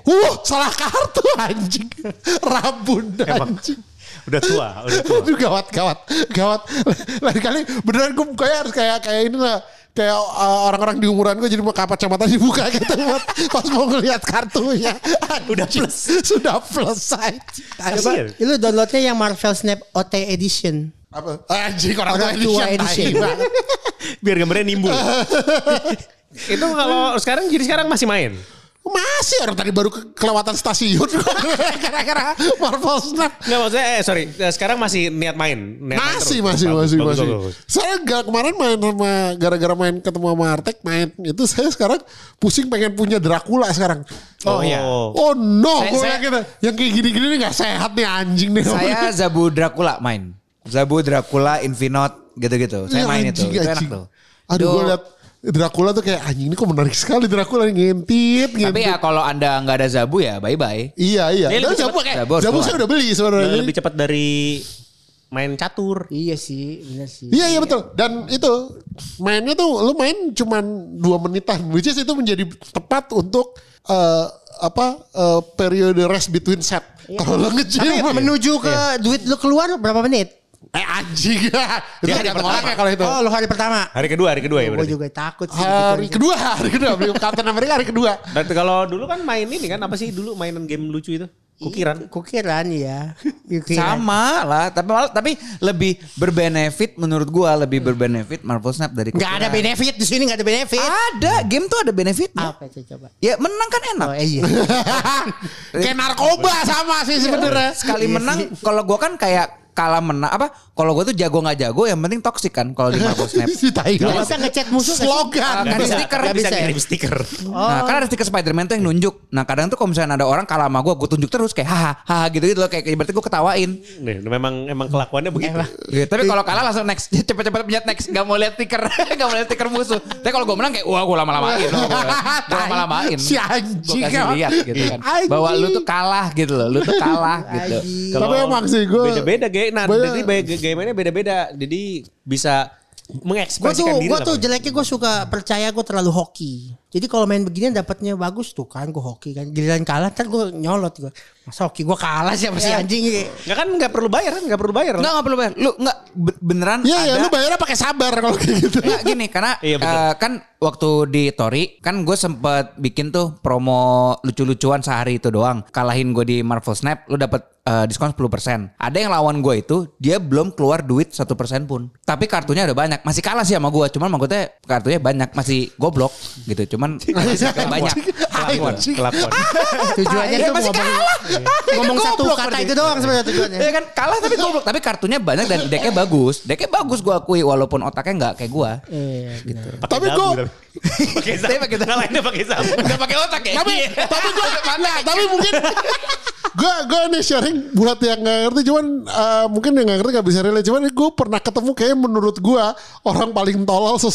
Uh, salah kartu anjing. Rabun anjing. Udah tua. Udah tua. Aduh gawat, gawat, gawat. Lain kali beneran gue kayak harus kayak kayak ini lah. Kayak uh, orang-orang di umuran gue jadi kacamata dibuka gitu buat pas mau ngelihat kartunya. <laughs> Udah plus. Sudah plus Coba, Kasian. lu downloadnya yang Marvel Snap OT Edition. Apa? Anjing orang tua edition. Biar gambarnya nimbul. <laughs> itu kalau sekarang jadi sekarang masih main. Masih orang tadi baru ke- kelewatan stasiun <laughs> gara-gara Marvel Snap. Enggak maksudnya eh sorry, Eh, sekarang masih niat main. Niat main Masih, terus. masih, Bagus, masih, bagus, masih. bagus, bagus. Saya gak kemarin main sama gara-gara main ketemu sama Artek main itu saya sekarang pusing pengen punya Dracula sekarang. Oh, iya. Oh no, Saya- gue saya- gitu. Yang kayak gini-gini nih gak sehat nih anjing nih. Saya <laughs> Zabu Dracula main. Zabu Dracula Infinite gitu-gitu. Saya Iya, main itu. anjing, Itu enak anjing. tuh. Aduh, gue liat Dracula tuh kayak anjing ini kok menarik sekali Dracula ngintip, ngintip. Tapi ya kalau anda nggak ada Zabu ya bye bye. Iya iya. Dia Dan lebih Zabu cepat. kayak Zabu Zabu saya udah beli sebenarnya. lebih cepat dari main catur. Iya sih, benar sih. Iya iya betul. Dan itu mainnya tuh lu main cuman dua menitan, which is itu menjadi tepat untuk eh, apa eh, periode rest between set. Kalau lu Tapi nge-gym menuju ke duit lu keluar berapa menit? Eh anjing <laughs> itu hari orang ya kalau itu. Oh, lu hari pertama. Hari kedua, hari kedua ya Gue berarti. juga takut sih. Hari gitu. kedua, hari kedua beli Captain America hari kedua. Dan kalau dulu kan main ini kan apa sih dulu mainan game lucu itu? Kukiran. Kukiran ya. <laughs> Kukiran. Sama lah, tapi malah- tapi lebih berbenefit menurut gua lebih berbenefit Marvel Snap dari Gak ada Kukiran. benefit di sini gak ada benefit. Ada, game tuh ada benefitnya. Apa itu coba? Ya menang kan enak. Oh iya. <laughs> Kayak narkoba sama sih sebenarnya. Sekali menang, kalau gua kan kayak kalah menang apa? Kalau gua tuh jago nggak jago, yang penting toksik kan kalau di Marvel Snap. <laughs> Si tai Gak bisa ngechat musuh. Slogan. Nggak bisa, stiker, nggak bisa ya? ngirim stiker. Nah, kan ada stiker Spider-Man tuh yang nunjuk. Nah, kadang tuh kalau misalnya ada orang kalah sama gue, gue tunjuk terus kayak haha, haha gitu gitu loh. Kayak berarti gue ketawain. Nih, memang emang kelakuannya begitu. Gitu. Tapi kalau kalah langsung next, <laughs> cepet-cepet pencet next. Gak mau lihat stiker, <laughs> gak mau lihat stiker musuh. Tapi kalau gue menang kayak, wah gue lama-lamain. Gue lama-lamain. Si Gue anjing. kasih lihat gitu kan. Bahwa lu tuh kalah gitu loh. Lu tuh kalah gitu. Tapi emang sih gue beda-beda Nah, Banyak- jadi be- game-nya beda-beda. Jadi bisa Gue tuh, mengekspresikan diri. gue lah tuh jeleknya gue suka percaya gue terlalu hoki. Jadi kalau main begini dapatnya bagus tuh kan gue hoki kan. Giliran kalah ntar gue nyolot gue. Masa hoki gue kalah sih sama si anjing. Nggak kan nggak perlu bayar kan? Nggak perlu bayar. Enggak, enggak perlu bayar. Lu enggak be- beneran Iya ada. ya lu bayarnya pakai sabar kalau kayak gitu. Enggak gini karena <laughs> Iya, eh, kan waktu di Tori kan gue sempet bikin tuh promo lucu-lucuan sehari itu doang. Kalahin gue di Marvel Snap lu dapet eh, diskon 10%. Ada yang lawan gue itu dia belum keluar duit 1% pun. Tapi kartunya udah banyak. Masih kalah sih sama gue. Cuman maksudnya kartunya banyak. Masih goblok gitu. Cuman <laughs> banyak. Kelakuan. Kelakuan. <laughs> Tujuannya Ya, tuh masih ngomong, kalah. ngomong satu kata itu doang sebenarnya tujuannya. Ya kan kalah tapi goblok. Tapi kartunya banyak dan decknya bagus. Decknya bagus gue akui walaupun otaknya nggak kayak gue. Iya, gitu. Tapi gua- tapi. pakai. Tapi pakai sabu. Ngalahinnya pakai sabu. Gak pakai otak ya? tapi Iya. tapi gue nggak tapi mungkin gue gue nih sharing buat yang nggak ngerti cuman eh, mungkin yang nggak ngerti nggak bisa relate cuman gue pernah ketemu kayak menurut gue orang paling tolol se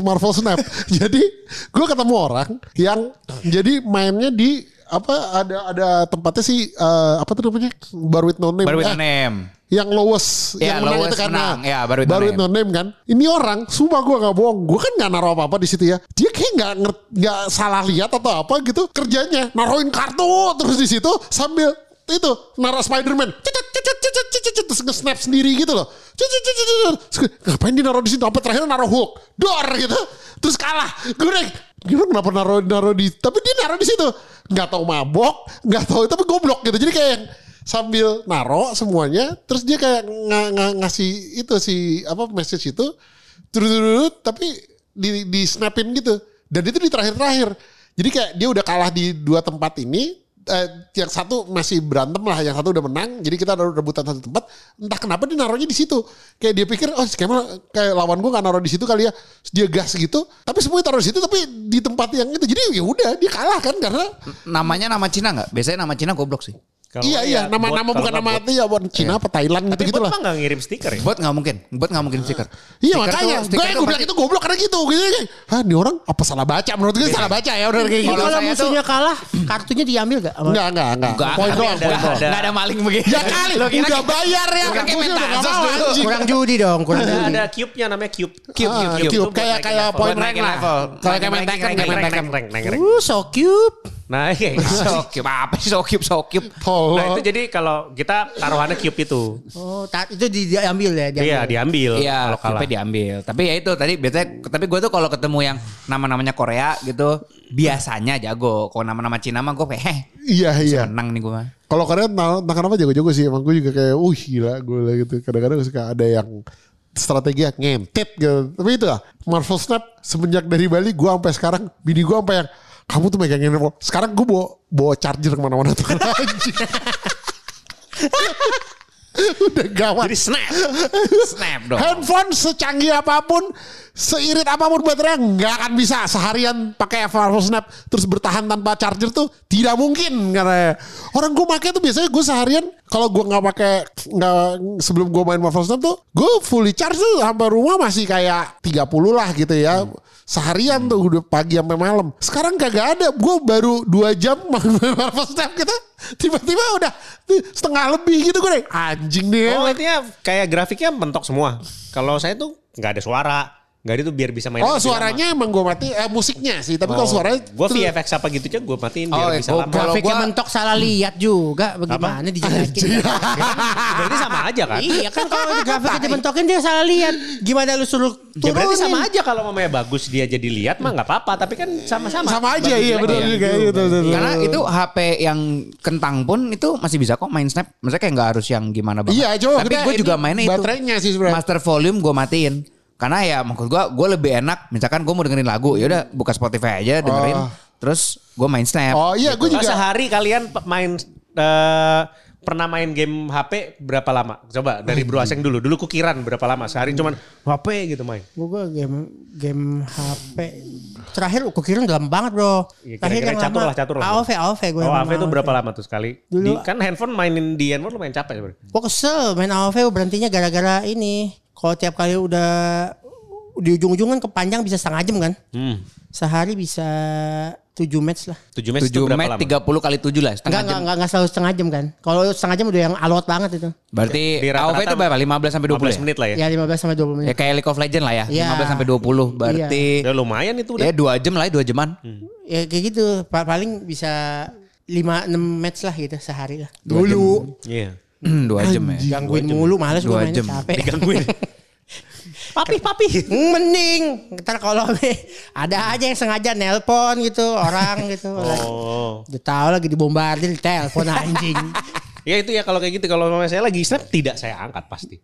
Marvel Snap <laughs> jadi gue ketemu orang yang jadi mainnya di apa ada ada tempatnya sih eh, apa tuh namanya? Bar with No Name. Baru with Eh, name. yang lowest Ya, yang menang lowest itu kan menang. Ya, baru no baru no name. kan? Ini orang sumpah gue nggak bohong gue kan nggak naruh apa apa di situ ya. Dia kayak nggak nggak salah lihat atau apa gitu kerjanya naruhin kartu terus di situ sambil itu naruh Spiderman. Terus nge-snap sendiri gitu loh. Ngapain dia naruh di situ? Apa terakhir naruh Hulk. Dor gitu. Terus kalah. Gue Gila kenapa naruh naruh di tapi dia naruh di situ. Nggak tahu mabok nggak tahu tapi goblok gitu. Jadi kayak sambil naro semuanya terus dia kayak nga, nga- ngasih itu si apa message itu terus tapi di di snapin gitu. Dan itu di terakhir-terakhir. Jadi kayak dia udah kalah di dua tempat ini eh, yang satu masih berantem lah yang satu udah menang jadi kita ada rebutan satu tempat entah kenapa dia naruhnya di situ kayak dia pikir oh si Kemal kayak lawan gue nggak naruh di situ kali ya dia gas gitu tapi semuanya taruh di situ tapi di tempat yang itu jadi ya udah dia kalah kan karena Namanya nama Cina nggak? Biasanya nama Cina goblok sih. Kalau iya iya ya nama bot, nama bukan nggak nama bot. itu ya buat Cina apa Thailand Tapi gitu gitu lah mah nggak ngirim stiker ya? Bot nggak mungkin. Bot nggak mungkin stiker. Iya Stiker makanya gue gue bilang itu goblok karena gitu gitu kayak ah ini orang apa salah baca menurut gue salah baca ya udah kayak gitu Kalau musuhnya kalah, kartunya diambil gak? enggak enggak enggak Enggak, poin tapi doang ada- poin doang ada- Nggak ada maling begitu. ya kali udah kayak- bayar ya kayak nggak Kurang judi dong, kurang Ada, judi. ada cube-nya namanya cube. Cube, Ah, cube, cube. cube buat kayak kayak poin Buat rank lah level. kalau kayak main Tekken kayak main Rank, Tekken rank, rank, rank, rank. Uh, so cute. Nah, iya. <laughs> Sokip apa sih sokip sokip. Nah itu jadi kalau kita taruhannya cube itu. Oh, itu di- diambil ya, diambil. Iya diambil Iya, kalau kalah. diambil. Tapi ya itu tadi biasanya tapi gue tuh kalau ketemu yang nama-namanya Korea gitu biasanya jago. Kalau nama-nama Cina mah gue kayak heh, Iya iya. senang nih gue mah. Kalau Korea nah, nah kenapa jago-jago sih emang gue juga kayak uh gila gue lah gitu. Kadang-kadang suka ada yang strategi yang ngentit gitu. Tapi itu lah Marvel Snap semenjak dari Bali gue sampai sekarang bini gue sampai yang kamu tuh megangin handphone. Sekarang gue bawa bawa charger ke mana-mana tuh. <laughs> Udah gawat. Jadi snap. Snap dong. Handphone secanggih apa pun, seirit apa pun baterainya nggak akan bisa seharian pakai Marvel Snap terus bertahan tanpa charger tuh tidak mungkin karena orang gue pakai tuh biasanya gue seharian kalau gue nggak pakai nggak sebelum gue main Marvel Snap tuh gue fully charge tuh sampai rumah masih kayak 30 lah gitu ya. Seharian tuh udah pagi sampai malam. Sekarang kagak ada. Gue baru dua jam <laughs> main Marvel Snap kita tiba-tiba udah setengah lebih gitu gue anjing nih. Oh intinya kayak grafiknya mentok semua. Kalau saya tuh nggak ada suara. Nggak ada tuh biar bisa main. Oh suaranya emang gue mati eh, musiknya sih tapi kalau suaranya Gue VFX apa gitu aja gue matiin biar Oh, bisa oh, lama. kalau Grafiknya gua- mentok salah lihat juga. Bagaimana dijelasin? Berarti sama aja kan? iya kan kalau grafiknya dibentokin dia salah lihat. Gimana lu suruh Ya berarti turunin? sama aja kalau mamanya bagus dia jadi lihat mah nggak apa-apa. Tapi kan sama-sama. sama aja iya benar juga ya. gitu, gitu, gitu. Karena itu HP yang kentang pun itu masih bisa kok main snap. Maksudnya kayak nggak harus yang gimana banget. Iya, coba Tapi gue juga mainnya itu. baterainya sih sebenarnya. Master volume gue matiin. Karena ya maksud gue, gue lebih enak. Misalkan gue mau dengerin lagu, ya udah buka Spotify aja dengerin. Oh. Terus gue main snap. Oh iya gue Oh, juga sehari kalian main eh, pernah main game HP berapa lama? Coba dari Bro Aseng dulu. Dulu kukiran berapa lama? Sehari cuman HP gitu main. Gue game game HP terakhir aku kira udah lama banget bro. Iya, terakhir kira-kira yang catur lama lah, catur lah. AOV AOV gue. Oh, HP itu berapa lama tuh sekali? Dulu- Di, kan handphone mainin di handphone lumayan capek sebenarnya. Gue kesel main AOV berhentinya gara-gara ini. Kalau tiap kali udah di ujung-ujung kan kepanjang bisa setengah jam kan. Hmm. Sehari bisa 7 match lah. 7 match itu 7 berapa met lama? 30 kali 7 lah. Setengah Enggak, jam. enggak, enggak, enggak selalu setengah jam kan. Kalau setengah jam udah yang alot banget itu. Berarti Di AOV itu berapa? 15 sampai 20 15 ya? menit lah ya. Ya 15 sampai 20 menit. Ya kayak League of Legends lah ya. Iya. 15 sampai 20. Berarti Ya lumayan itu udah. ya 2 jam lah ya 2 jaman. Ya kayak gitu. Pa- Paling bisa 5 6 match lah gitu sehari lah. Dulu Iya. 2 jam ya. gangguin mulu males gue Dua mainnya jam. capek. Digangguin. <laughs> papi, papi. Mending ntar kalau <laughs> ada aja yang sengaja nelpon gitu orang gitu. <laughs> Oh. Udah tahu lagi dibombardir telepon anjing. Ya itu ya kalau kayak gitu kalau mamanya saya lagi snap tidak saya angkat pasti.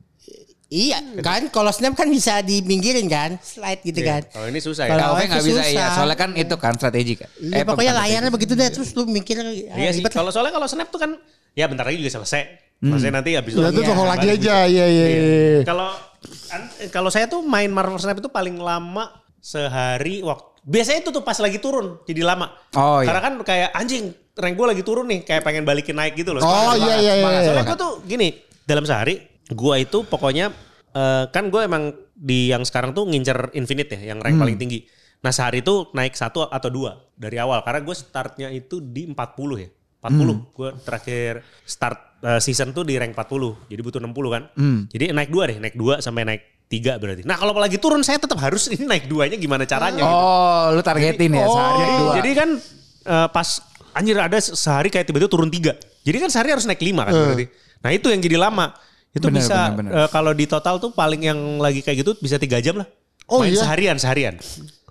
iya kan kalau snap kan bisa diminggirin kan slide gitu kan. Kalau ini susah Kalau ya. Itu nggak bisa iya. Soalnya kan itu kan strategi kan. Iya apa, pokoknya layarnya begitu deh terus lu mikir ah, Iya sih. Kalau soalnya kalau snap tuh kan ya bentar lagi juga selesai. Maksudnya nanti habis itu Ya itu Iya. telepon lagi aja iya iya. iya. Kalau an- kalau saya tuh main Marvel Snap itu paling lama sehari waktu biasanya itu tuh pas lagi turun jadi lama. Oh, iya. Karena kan kayak anjing rank gue lagi turun nih kayak pengen balikin naik gitu loh. Oh iya iya iya. iya. Soalnya gue tuh gini dalam sehari gue itu pokoknya eh, kan gue emang di yang sekarang tuh ngincer infinite ya yang rank paling tinggi. Nah sehari itu naik satu atau dua dari awal karena gue startnya itu di 40 ya. 40 gue terakhir start eh, season tuh di rank 40 jadi butuh 60 kan. Jadi naik dua deh naik dua sampai naik tiga berarti. Nah kalau lagi turun saya tetap harus <laughs> ini naik duanya gimana caranya gitu. Oh, lu targetin ya sehari Jadi, dua. jadi kan eh, pas anjir ada se- sehari kayak tiba-tiba turun tiga. Jadi kan sehari harus naik lima kan berarti. Nah itu yang jadi lama. Itu Benar, bisa eh, kalau di total tuh paling yang lagi kayak gitu bisa tiga jam lah. Oh, Main iya? seharian seharian.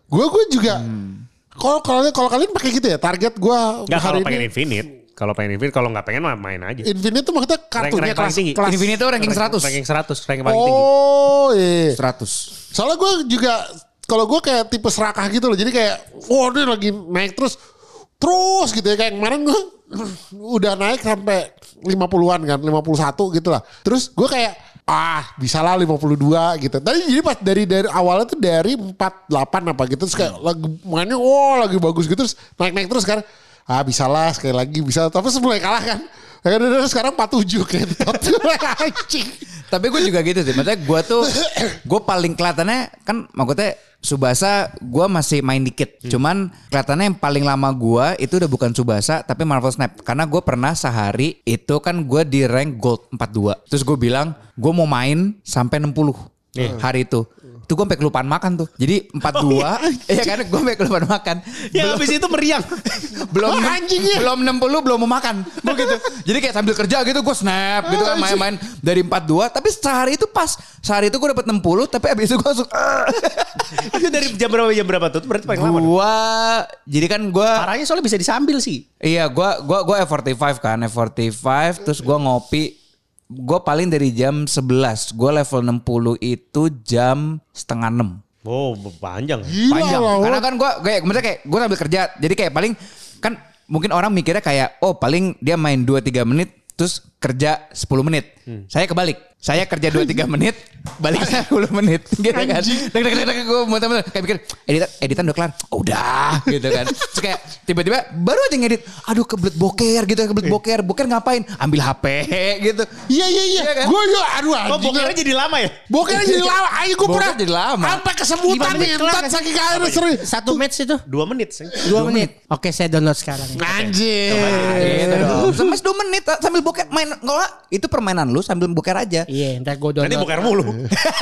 Gue gue juga. Hmm. Kalau kalau kalau kalian pakai gitu ya target gue Enggak kalau pengen ini infinite. Kalau pengen infinite kalau nggak pengen mah main aja. Infinite tuh maksudnya kartunya Rank- rank paling kelas tinggi. kelas. Infinity itu ranking 100. Ranking 100, ranking paling tinggi. Oh iya. 100. Soalnya gue juga kalau gue kayak tipe serakah gitu loh. Jadi kayak wah ini lagi naik terus terus gitu ya kayak kemarin gue <laughs> udah naik sampai 50-an kan, 51 gitu lah. Terus gue kayak ah bisa lah 52 gitu. Tadi jadi pas dari dari awalnya tuh dari 48 apa gitu terus kayak lagi mainnya wah lagi bagus gitu terus naik-naik terus kan. Ah bisa lah sekali lagi bisa tapi sebelumnya kalah kan. Akhirnya sekarang 47 kentot. <laughs> Anjing. Tapi gue juga gitu sih. Maksudnya gue tuh, <coughs> gue paling kelihatannya kan maksudnya Subasa gue masih main dikit. Cuman kelihatannya yang paling lama gue itu udah bukan Subasa tapi Marvel Snap. Karena gue pernah sehari itu kan gue di rank gold 42. Terus gue bilang gue mau main sampai 60 hari itu. Itu gue sampai kelupaan makan tuh. Jadi 42. <laughs> Iya kan gue sampai kelupaan makan. Yang habis itu meriang. <laughs> belum Oh, anjingnya. belum 60 belum mau makan gue gitu jadi kayak sambil kerja gitu gue snap gitu kan main-main dari 42 tapi sehari itu pas sehari itu gue dapet 60 tapi abis itu gue langsung itu dari jam berapa jam berapa tuh? Berarti paling lama. gue jadi kan gue Parahnya soalnya bisa disambil sih. iya gue gua gua F45 kan F45 terus gue ngopi gue paling dari jam 11 gue level 60 itu jam setengah 6 Oh, panjang. ya. Gila panjang. lah. Karena kan gue kayak misalnya kayak gue sambil kerja. Jadi kayak paling kan mungkin orang mikirnya kayak oh paling dia main 2 3 menit terus kerja 10 menit. Saya kebalik. Saya kerja 2 3 menit, baliknya 10 menit <laughs> gitu kan. Dek dek dek gue muter-muter kayak mikir editan editan udah kelar. Oh, udah gitu kan. Terus kayak tiba-tiba baru aja ngedit, aduh kebelet boker gitu, kebelet boker. Boker ngapain? Ambil HP <laughs> gitu. Iya iya iya. Iya kan? Gue juga aduh Oh, anjing. bokernya jadi lama ya? Bokernya jadi <laughs> lama. Ayo gue pernah jadi lama. Sampai kesemutan kan? saking airnya sering. Satu match itu Dua menit sih. dua menit. Oke saya download sekarang. Anjir. Gitu dong. Sampai 2 menit sambil boker main nggak, itu permainan lu sambil boker aja. Iya ntar gue Nanti download. boker mulu.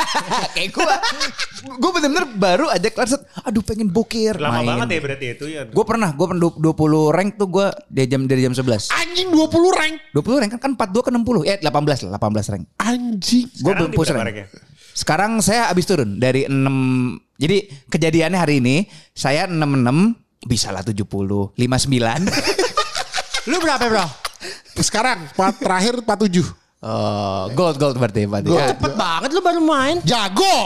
<laughs> kayak gue <laughs> gue bener-bener baru aja kelar set aduh pengen bokir Lama main. banget ya berarti itu ya. gue pernah gue pernah 20 rank tuh gue dari jam dari jam 11 Anjing 20 rank. 20 rank kan kan 42 ke 60 eh 18 lah 18 rank Anjing. gue belum push rank ranknya? sekarang saya abis turun dari 6 jadi kejadiannya hari ini saya 66 bisa lah 70 59 Lu berapa bro? Sekarang empat- terakhir 47. Oh, gold gold berarti berarti Gold. Ya. Cepet banget lu baru main. Jago.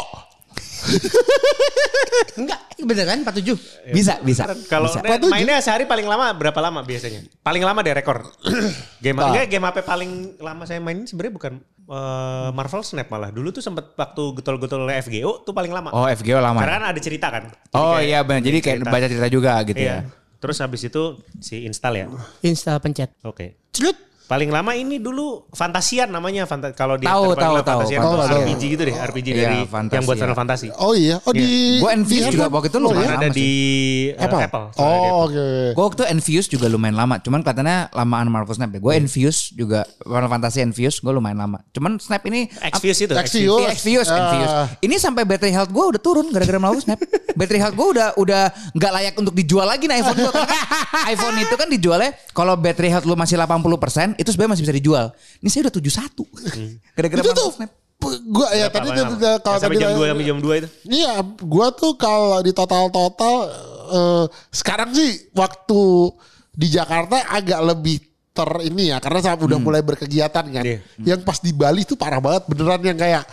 <laughs> Enggak, beneran 47. bisa bisa Kalau mainnya sehari paling lama berapa lama biasanya? Paling lama deh rekor. <clears throat> game enggak game HP paling lama saya main sebenarnya bukan eh, Marvel Snap malah. Dulu tuh sempet waktu getol-getol FGO tuh paling lama. oh FGO lama Karena kan ada cerita kan. Jadi oh kayak iya benar jadi kayak cerita. baca cerita juga gitu Iya. ya Terus habis itu si install ya. Install pencet. Oke. Celut. Paling lama ini dulu Fantasian namanya Fanta kalau di Tahu, tahu, tahu. Fantasian Tahu, tuh tahu. RPG gitu deh, RPG Iya, dari Fantasia. yang buat Final Fantasy. Oh iya. Oh di. Gue Envious di juga waktu itu Oh, lumayan iya? ada di eh, Apple. Apple. Oh oke. Gue waktu Envious juga lumayan lama. Cuman kelihatannya lamaan Marvel Snap ya. Gue Envious juga Final Fantasy Envious gue lumayan lama. Cuman Snap ini Xvious itu. Xvious. Iya, Envious, Ah. Envious. Ini sampai battery health gue udah turun gara-gara Marvel Snap. <laughs> battery health gue udah udah nggak layak untuk dijual lagi nih iPhone <laughs> kan iPhone itu kan dijualnya kalau battery health lu masih 80% itu sebenarnya masih bisa dijual. Ini saya udah 71. <laughs> Gara-gara Itu Marvel tuh Snap. gue ya tadi Yang kalau tadi jam 2 sampai jam 2 itu. Iya, gua tuh kalau di total-total eh, sekarang sih waktu di Jakarta agak lebih ter ini ya karena saya udah mulai berkegiatan kan. Iya. Yang pas di Bali tuh parah banget beneran yang kayak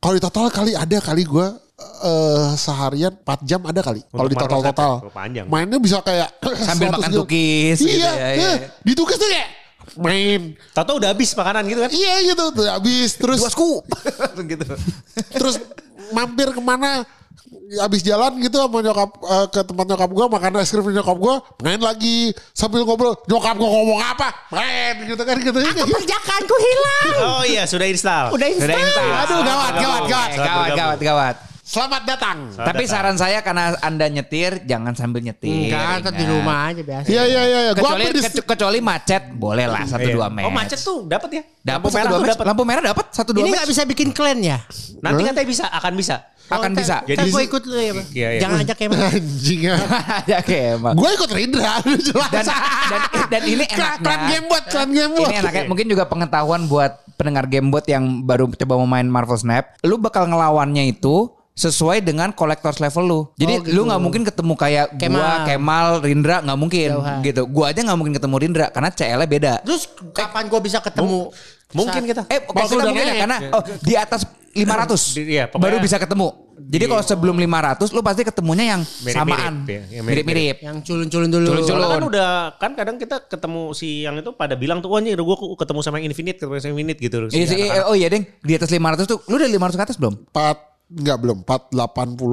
kalau di total kali ada kali gua eh, seharian 4 jam ada kali. Kalau di. Snap, oh, panjang. Mainnya bisa kayak Sambil 100 makan tukis gitu Iya, ya, eh, iya. di tukis tuh kayak main. Tahu udah habis makanan gitu kan? Iya gitu tuh habis terus Dua scoop. <laughs> gitu. terus mampir ke mana habis jalan gitu sama nyokap eh, ke tempat nyokap gua makan es krim nyokap gua main lagi sambil ngobrol nyokap gua ngomong apa main gitu kan gitu Perjakanku hilang. Oh iya sudah install. Udah install. Sudah install. aduh gawat gawat gawat Eh, Gawat, gawat, gawat. Selamat datang Tapi saran saya karena anda nyetir jangan sambil nyetir. Enggak, ntar di rumah aja biasa. iya iya iya gua Kecuali, hampir di kecu- kecuali macet boleh lah satu Iya. dua match. Oh macet tuh dapat ya? Dapat Lampu satu merah tuh dapat. Lampu merah dapat satu dua Ini match. nggak bisa bikin clan ya? Nanti katanya bisa, akan bisa. Akan bisa. Jadi gue ikut lu ya, Bang. Iya, iya. Jangan ajak Kemal. <laughs> anjing ya ya kemal. gua ikut Rindra jelas <laughs> Dan, dan, dan ini enaknya. klan gamebot klan gamebot Ini enaknya mungkin juga pengetahuan buat pendengar Gamebot yang baru coba mau main Marvel Snap. Lu bakal ngelawannya itu sesuai dengan collectors level lu. Jadi Oh, gitu. lu nggak mungkin ketemu kayak gua, Kemal. Kemal, Rindra nggak mungkin Jauhan. gitu. Gua aja nggak mungkin ketemu Rindra karena CL-nya beda. Terus kapan gue bisa ketemu? Mungkin kita. Eh, kalau kita mungkin ya karena oh, di atas 500 Di- iya, pokoknya- baru bisa ketemu. Jadi kalau sebelum 500 lu pasti ketemunya yang Mirip-mirip, samaan. ya, yang mirip-mirip. Mirip-mirip. Yang culun-culun dulu. Culun-culun. Kan udah kan kadang kita ketemu si yang itu pada bilang tuh wah gue ketemu sama yang Infinite, ketemu sama yang Infinite gitu. si Iya anak-anak. oh iya deng, di atas 500 tuh lu udah 500 ke atas belum? empat enggak belum 480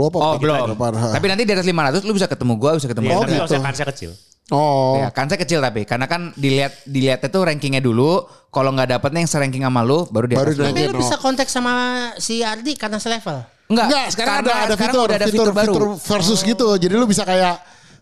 apa Oh 488? belum. Tapi nanti di atas 500 lu bisa ketemu gua, bisa ketemu Oh, gitu. kansnya kecil. oh Ya, kan saya kecil tapi karena kan dilihat dilihatnya tuh rankingnya dulu. Kalau nggak dapetnya yang seranking sama lu baru di Baru. Tapi lu bisa kontak sama si Ardi karena selevel. Enggak, Enggak, sekarang karena ada ada sekarang fitur, udah ada fitur, fitur, baru. fitur versus gitu. Jadi lu bisa kayak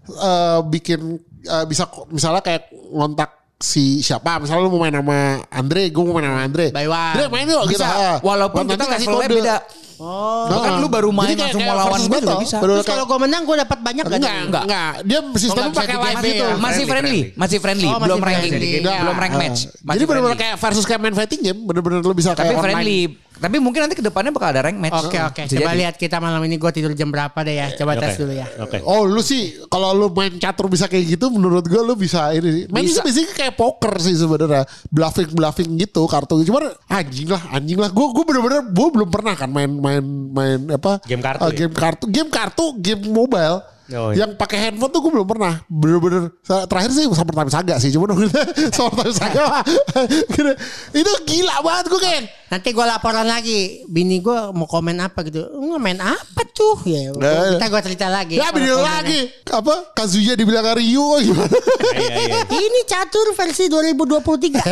eh, bikin eh, bisa misalnya kayak ngontak si siapa misalnya lu mau main sama Andre gue mau main sama Andre By one. Andre main yuk gitu Bisa, Ah. walaupun kita kasih levelnya kode. beda. Oh. Bahkan lu baru main kayak- langsung kayak mau lawan versus gue battle. bisa. Terus kalau gue menang gue dapat banyak gak? Enggak, enggak, enggak. Dia sistemnya pakai live gitu. gitu. Masih Friendly, masih friendly, Oh, belum ranking. Enggak. belum rank match. Jadi Masih friendly. kayak versus kayak main fighting game. Bener-bener lu bisa tapi kayak friendly. Tapi mungkin nanti ke depannya bakal ada rank match. Oke oke. Bisa Coba jadi. lihat kita malam ini gue tidur jam berapa deh ya. Coba tes Oke. dulu ya. Oke. Oh lu sih kalau lu main catur bisa kayak gitu menurut gue lu bisa ini sih. Main Bisa. itu biasanya kayak poker sih sebenarnya. Bluffing bluffing gitu kartu. Cuman anjing lah anjing lah. Gue gue bener-bener gue belum pernah kan main main main apa? Game kartu ya? game kartu game kartu game mobile. Oh, iya. Yang pakai handphone tuh gue belum pernah. Bener-bener terakhir sih sama Time Saga sih. Cuman <laughs> sama Time Saga <laughs> gitu. itu gila banget gue kayak Nanti gue laporan lagi. Bini gue mau komen apa gitu. Nggak main apa tuh? Ya, Nah. kita gue cerita lagi. Ya komennya. lagi Apa Kazuya dibilang Ryu gimana Iya, iya. <laughs> Ini catur versi 2023.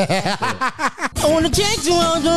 I wanna on the.